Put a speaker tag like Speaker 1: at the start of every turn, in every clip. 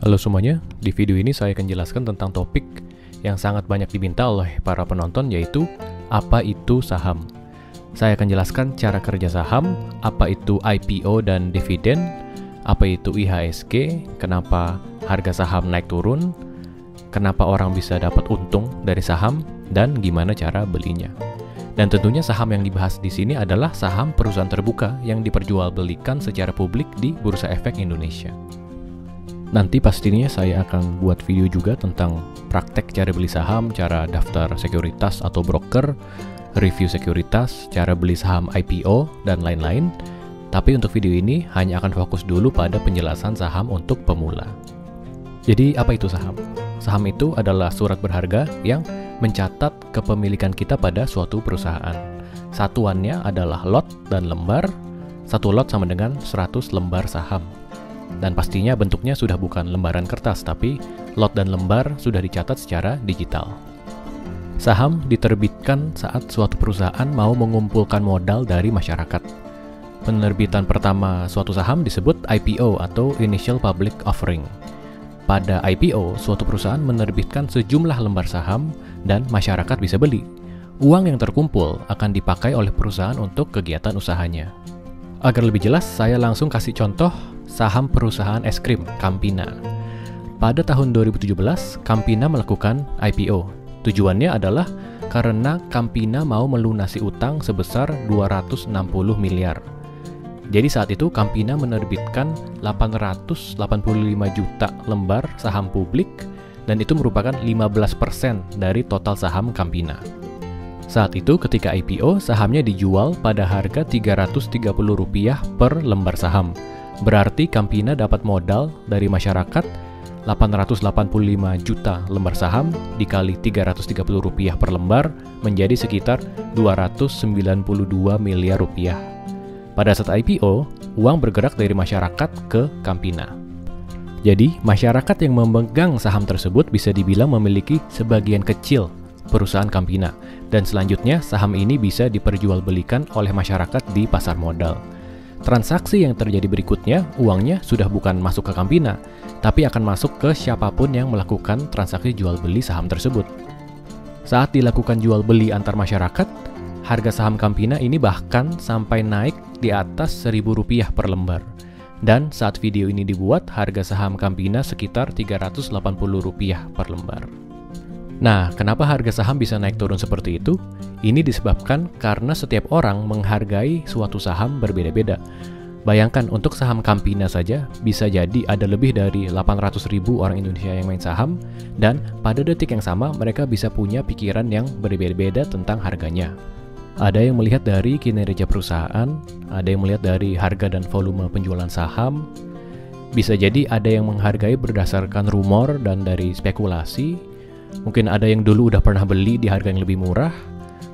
Speaker 1: Halo semuanya, di video ini saya akan jelaskan tentang topik yang sangat banyak diminta oleh para penonton yaitu apa itu saham. Saya akan jelaskan cara kerja saham, apa itu IPO dan dividen, apa itu IHSG, kenapa harga saham naik turun, kenapa orang bisa dapat untung dari saham, dan gimana cara belinya. Dan tentunya saham yang dibahas di sini adalah saham perusahaan terbuka yang diperjualbelikan secara publik di Bursa Efek Indonesia. Nanti pastinya saya akan buat video juga tentang praktek cara beli saham, cara daftar sekuritas atau broker, review sekuritas, cara beli saham IPO, dan lain-lain. Tapi untuk video ini hanya akan fokus dulu pada penjelasan saham untuk pemula. Jadi apa itu saham? Saham itu adalah surat berharga yang mencatat kepemilikan kita pada suatu perusahaan. Satuannya adalah lot dan lembar. Satu lot sama dengan 100 lembar saham. Dan pastinya bentuknya sudah bukan lembaran kertas, tapi lot dan lembar sudah dicatat secara digital. Saham diterbitkan saat suatu perusahaan mau mengumpulkan modal dari masyarakat. Penerbitan pertama suatu saham disebut IPO atau Initial Public Offering. Pada IPO, suatu perusahaan menerbitkan sejumlah lembar saham dan masyarakat bisa beli. Uang yang terkumpul akan dipakai oleh perusahaan untuk kegiatan usahanya. Agar lebih jelas, saya langsung kasih contoh saham perusahaan es krim Campina. Pada tahun 2017, Campina melakukan IPO. Tujuannya adalah karena Campina mau melunasi utang sebesar 260 miliar. Jadi saat itu Campina menerbitkan 885 juta lembar saham publik dan itu merupakan 15% dari total saham Campina. Saat itu ketika IPO, sahamnya dijual pada harga Rp330 per lembar saham Berarti Campina dapat modal dari masyarakat 885 juta lembar saham dikali 330 rupiah per lembar menjadi sekitar 292 miliar rupiah. Pada saat IPO, uang bergerak dari masyarakat ke Campina. Jadi, masyarakat yang memegang saham tersebut bisa dibilang memiliki sebagian kecil perusahaan Campina, dan selanjutnya saham ini bisa diperjualbelikan oleh masyarakat di pasar modal. Transaksi yang terjadi berikutnya, uangnya sudah bukan masuk ke Campina, tapi akan masuk ke siapa pun yang melakukan transaksi jual beli saham tersebut. Saat dilakukan jual beli antar masyarakat, harga saham Campina ini bahkan sampai naik di atas Rp1.000 per lembar. Dan saat video ini dibuat, harga saham Campina sekitar Rp380 per lembar. Nah, kenapa harga saham bisa naik turun seperti itu? Ini disebabkan karena setiap orang menghargai suatu saham berbeda-beda. Bayangkan untuk saham Campina saja bisa jadi ada lebih dari 800 ribu orang Indonesia yang main saham dan pada detik yang sama mereka bisa punya pikiran yang berbeda-beda tentang harganya. Ada yang melihat dari kinerja perusahaan, ada yang melihat dari harga dan volume penjualan saham, bisa jadi ada yang menghargai berdasarkan rumor dan dari spekulasi, mungkin ada yang dulu udah pernah beli di harga yang lebih murah,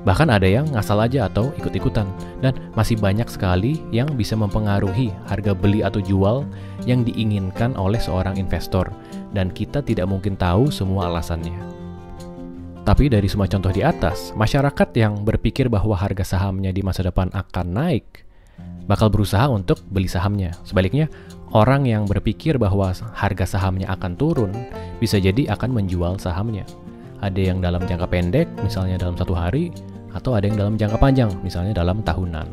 Speaker 1: Bahkan ada yang ngasal aja atau ikut-ikutan, dan masih banyak sekali yang bisa mempengaruhi harga beli atau jual yang diinginkan oleh seorang investor, dan kita tidak mungkin tahu semua alasannya. Tapi dari semua contoh di atas, masyarakat yang berpikir bahwa harga sahamnya di masa depan akan naik, bakal berusaha untuk beli sahamnya. Sebaliknya, orang yang berpikir bahwa harga sahamnya akan turun, bisa jadi akan menjual sahamnya. Ada yang dalam jangka pendek, misalnya dalam satu hari, atau ada yang dalam jangka panjang, misalnya dalam tahunan.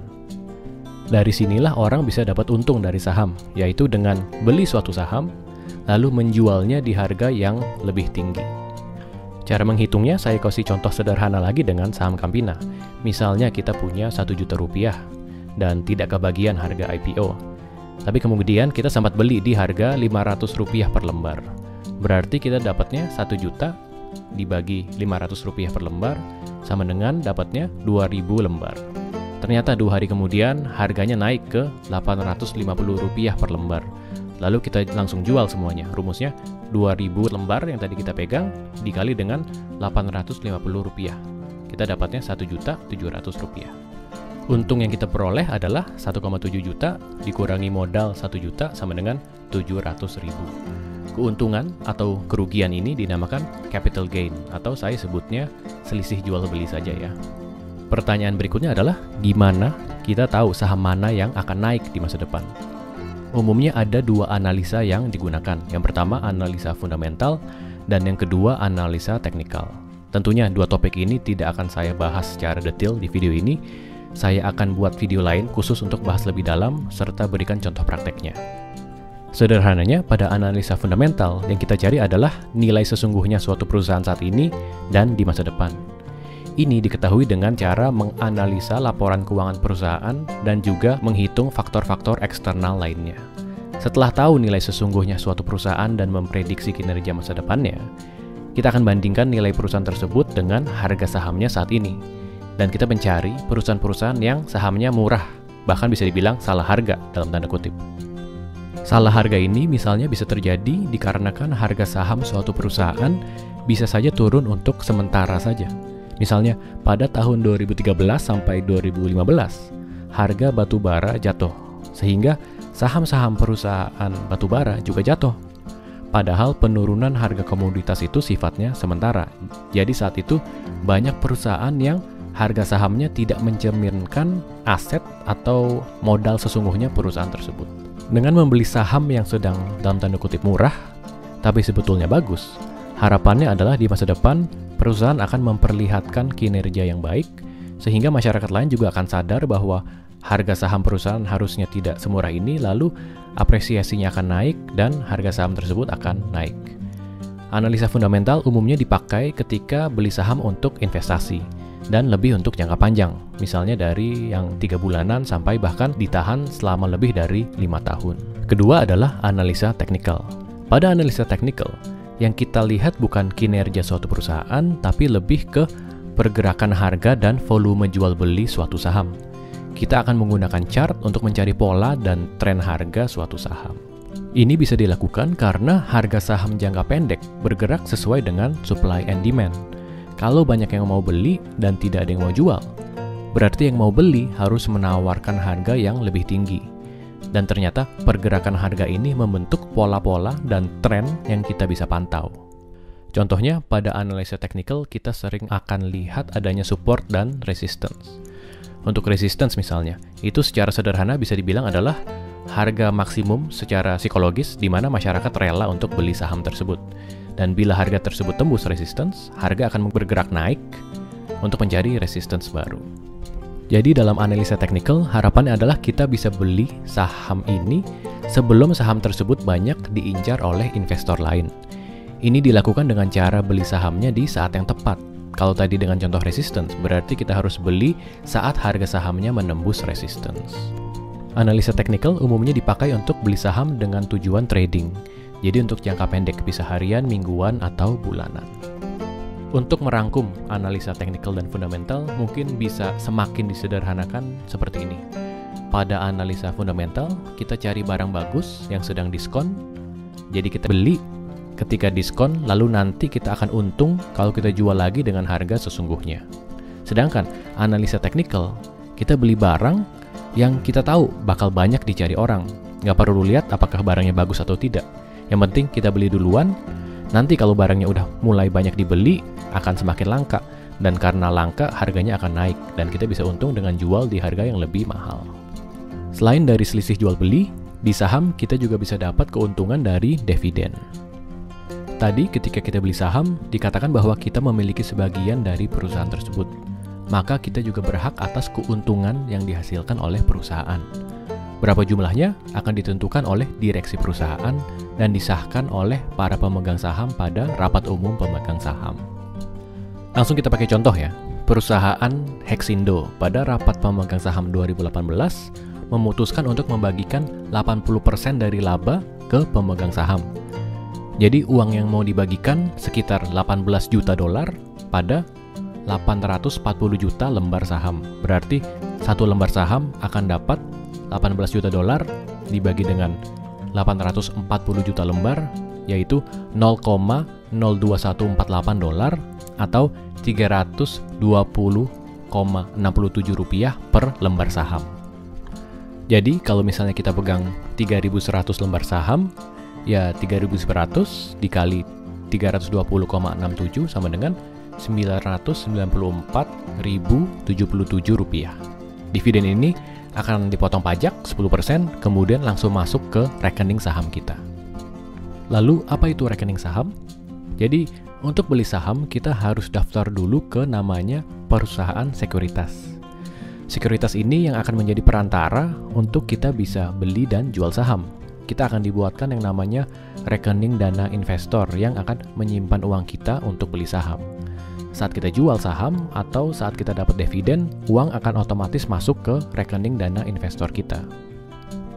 Speaker 1: Dari sinilah orang bisa dapat untung dari saham, yaitu dengan beli suatu saham, lalu menjualnya di harga yang lebih tinggi. Cara menghitungnya saya kasih contoh sederhana lagi dengan saham Campina. Misalnya kita punya 1 juta rupiah dan tidak kebagian harga IPO. Tapi kemudian kita sempat beli di harga 500 rupiah per lembar. Berarti kita dapatnya 1 juta dibagi 500 rupiah per lembar sama dengan dapatnya 2000 lembar. Ternyata dua hari kemudian harganya naik ke 850 rupiah per lembar. Lalu kita langsung jual semuanya. Rumusnya 2000 lembar yang tadi kita pegang dikali dengan 850 rupiah. Kita dapatnya 1 juta 700 rupiah. Untung yang kita peroleh adalah 1,7 juta dikurangi modal 1 juta sama dengan 700 ribu. Keuntungan atau kerugian ini dinamakan capital gain atau saya sebutnya selisih jual beli saja ya. Pertanyaan berikutnya adalah gimana kita tahu saham mana yang akan naik di masa depan? umumnya ada dua analisa yang digunakan. Yang pertama analisa fundamental dan yang kedua analisa teknikal. Tentunya dua topik ini tidak akan saya bahas secara detail di video ini. Saya akan buat video lain khusus untuk bahas lebih dalam serta berikan contoh prakteknya. Sederhananya, pada analisa fundamental yang kita cari adalah nilai sesungguhnya suatu perusahaan saat ini dan di masa depan. Ini diketahui dengan cara menganalisa laporan keuangan perusahaan dan juga menghitung faktor-faktor eksternal lainnya. Setelah tahu nilai sesungguhnya suatu perusahaan dan memprediksi kinerja masa depannya, kita akan bandingkan nilai perusahaan tersebut dengan harga sahamnya saat ini. Dan kita mencari perusahaan-perusahaan yang sahamnya murah, bahkan bisa dibilang salah harga dalam tanda kutip. Salah harga ini misalnya bisa terjadi dikarenakan harga saham suatu perusahaan bisa saja turun untuk sementara saja. Misalnya pada tahun 2013 sampai 2015, harga batu bara jatuh sehingga saham-saham perusahaan batubara juga jatuh Padahal penurunan harga komoditas itu sifatnya sementara. Jadi saat itu banyak perusahaan yang harga sahamnya tidak mencerminkan aset atau modal sesungguhnya perusahaan tersebut. Dengan membeli saham yang sedang dalam tanda kutip murah, tapi sebetulnya bagus, harapannya adalah di masa depan perusahaan akan memperlihatkan kinerja yang baik, sehingga masyarakat lain juga akan sadar bahwa harga saham perusahaan harusnya tidak semurah ini, lalu apresiasinya akan naik dan harga saham tersebut akan naik. Analisa fundamental umumnya dipakai ketika beli saham untuk investasi dan lebih untuk jangka panjang, misalnya dari yang tiga bulanan sampai bahkan ditahan selama lebih dari lima tahun. Kedua adalah analisa teknikal. Pada analisa teknikal, yang kita lihat bukan kinerja suatu perusahaan, tapi lebih ke pergerakan harga dan volume jual beli suatu saham kita akan menggunakan chart untuk mencari pola dan tren harga suatu saham. Ini bisa dilakukan karena harga saham jangka pendek bergerak sesuai dengan supply and demand. Kalau banyak yang mau beli dan tidak ada yang mau jual, berarti yang mau beli harus menawarkan harga yang lebih tinggi. Dan ternyata pergerakan harga ini membentuk pola-pola dan tren yang kita bisa pantau. Contohnya, pada analisa teknikal kita sering akan lihat adanya support dan resistance. Untuk resistance misalnya, itu secara sederhana bisa dibilang adalah harga maksimum secara psikologis di mana masyarakat rela untuk beli saham tersebut. Dan bila harga tersebut tembus resistance, harga akan bergerak naik untuk mencari resistance baru. Jadi dalam analisa teknikal, harapannya adalah kita bisa beli saham ini sebelum saham tersebut banyak diincar oleh investor lain. Ini dilakukan dengan cara beli sahamnya di saat yang tepat, kalau tadi dengan contoh resistance, berarti kita harus beli saat harga sahamnya menembus resistance. Analisa teknikal umumnya dipakai untuk beli saham dengan tujuan trading. Jadi untuk jangka pendek bisa harian, mingguan, atau bulanan. Untuk merangkum analisa teknikal dan fundamental mungkin bisa semakin disederhanakan seperti ini. Pada analisa fundamental, kita cari barang bagus yang sedang diskon, jadi kita beli ketika diskon, lalu nanti kita akan untung kalau kita jual lagi dengan harga sesungguhnya. Sedangkan analisa teknikal, kita beli barang yang kita tahu bakal banyak dicari orang. Nggak perlu lihat apakah barangnya bagus atau tidak. Yang penting kita beli duluan, nanti kalau barangnya udah mulai banyak dibeli, akan semakin langka. Dan karena langka, harganya akan naik, dan kita bisa untung dengan jual di harga yang lebih mahal. Selain dari selisih jual beli, di saham kita juga bisa dapat keuntungan dari dividen. Tadi ketika kita beli saham, dikatakan bahwa kita memiliki sebagian dari perusahaan tersebut. Maka kita juga berhak atas keuntungan yang dihasilkan oleh perusahaan. Berapa jumlahnya akan ditentukan oleh direksi perusahaan dan disahkan oleh para pemegang saham pada rapat umum pemegang saham. Langsung kita pakai contoh ya. Perusahaan Hexindo pada rapat pemegang saham 2018 memutuskan untuk membagikan 80% dari laba ke pemegang saham jadi uang yang mau dibagikan sekitar 18 juta dolar pada 840 juta lembar saham. Berarti satu lembar saham akan dapat 18 juta dolar dibagi dengan 840 juta lembar yaitu 0,02148 dolar atau 320,67 rupiah per lembar saham. Jadi kalau misalnya kita pegang 3100 lembar saham, ya 3100 dikali 320,67 sama dengan 994.077 rupiah. Dividen ini akan dipotong pajak 10%, kemudian langsung masuk ke rekening saham kita. Lalu, apa itu rekening saham? Jadi, untuk beli saham, kita harus daftar dulu ke namanya perusahaan sekuritas. Sekuritas ini yang akan menjadi perantara untuk kita bisa beli dan jual saham. Kita akan dibuatkan yang namanya rekening dana investor yang akan menyimpan uang kita untuk beli saham. Saat kita jual saham atau saat kita dapat dividen, uang akan otomatis masuk ke rekening dana investor kita.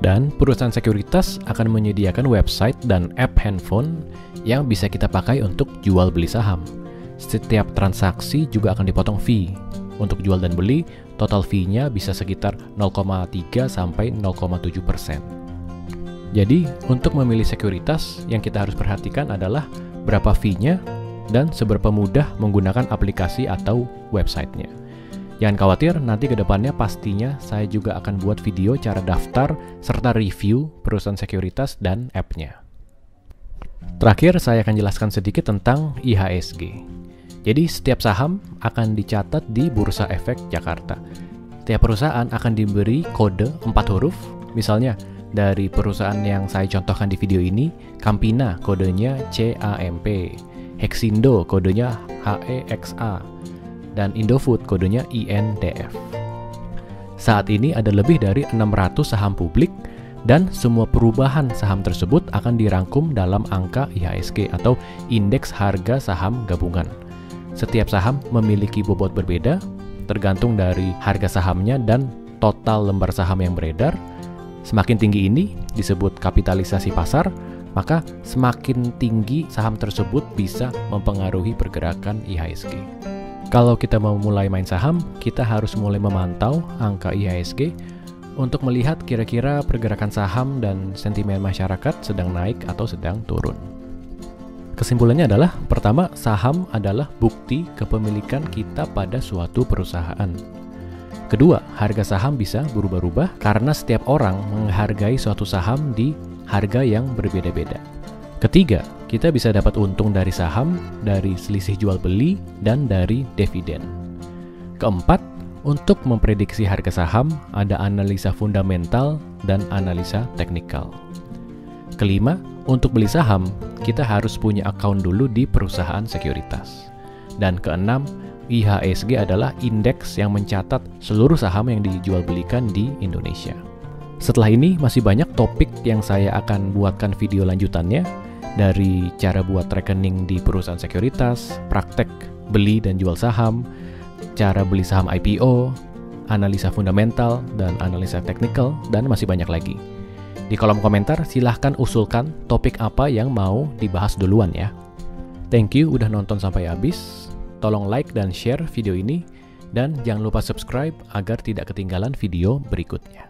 Speaker 1: Dan perusahaan sekuritas akan menyediakan website dan app handphone yang bisa kita pakai untuk jual beli saham. Setiap transaksi juga akan dipotong fee. Untuk jual dan beli, total fee-nya bisa sekitar 0,3 sampai 0,7 persen. Jadi, untuk memilih sekuritas, yang kita harus perhatikan adalah berapa fee-nya dan seberapa mudah menggunakan aplikasi atau websitenya. Jangan khawatir, nanti ke depannya pastinya saya juga akan buat video cara daftar serta review perusahaan sekuritas dan app-nya. Terakhir, saya akan jelaskan sedikit tentang IHSG. Jadi, setiap saham akan dicatat di Bursa Efek Jakarta. Setiap perusahaan akan diberi kode 4 huruf, misalnya dari perusahaan yang saya contohkan di video ini, Campina kodenya CAMP, Hexindo kodenya HEXA, dan Indofood kodenya INDF. Saat ini ada lebih dari 600 saham publik dan semua perubahan saham tersebut akan dirangkum dalam angka IHSG atau Indeks Harga Saham Gabungan. Setiap saham memiliki bobot berbeda tergantung dari harga sahamnya dan total lembar saham yang beredar. Semakin tinggi ini disebut kapitalisasi pasar, maka semakin tinggi saham tersebut bisa mempengaruhi pergerakan IHSG. Kalau kita mau mulai main saham, kita harus mulai memantau angka IHSG untuk melihat kira-kira pergerakan saham dan sentimen masyarakat sedang naik atau sedang turun. Kesimpulannya adalah, pertama, saham adalah bukti kepemilikan kita pada suatu perusahaan. Kedua, harga saham bisa berubah-ubah karena setiap orang menghargai suatu saham di harga yang berbeda-beda. Ketiga, kita bisa dapat untung dari saham, dari selisih jual beli, dan dari dividen. Keempat, untuk memprediksi harga saham, ada analisa fundamental dan analisa teknikal. Kelima, untuk beli saham, kita harus punya account dulu di perusahaan sekuritas. Dan keenam, IHSG adalah indeks yang mencatat seluruh saham yang dijual belikan di Indonesia. Setelah ini masih banyak topik yang saya akan buatkan video lanjutannya, dari cara buat rekening di perusahaan sekuritas, praktek beli dan jual saham, cara beli saham IPO, analisa fundamental dan analisa teknikal, dan masih banyak lagi. Di kolom komentar silahkan usulkan topik apa yang mau dibahas duluan ya. Thank you udah nonton sampai habis. Tolong like dan share video ini, dan jangan lupa subscribe agar tidak ketinggalan video berikutnya.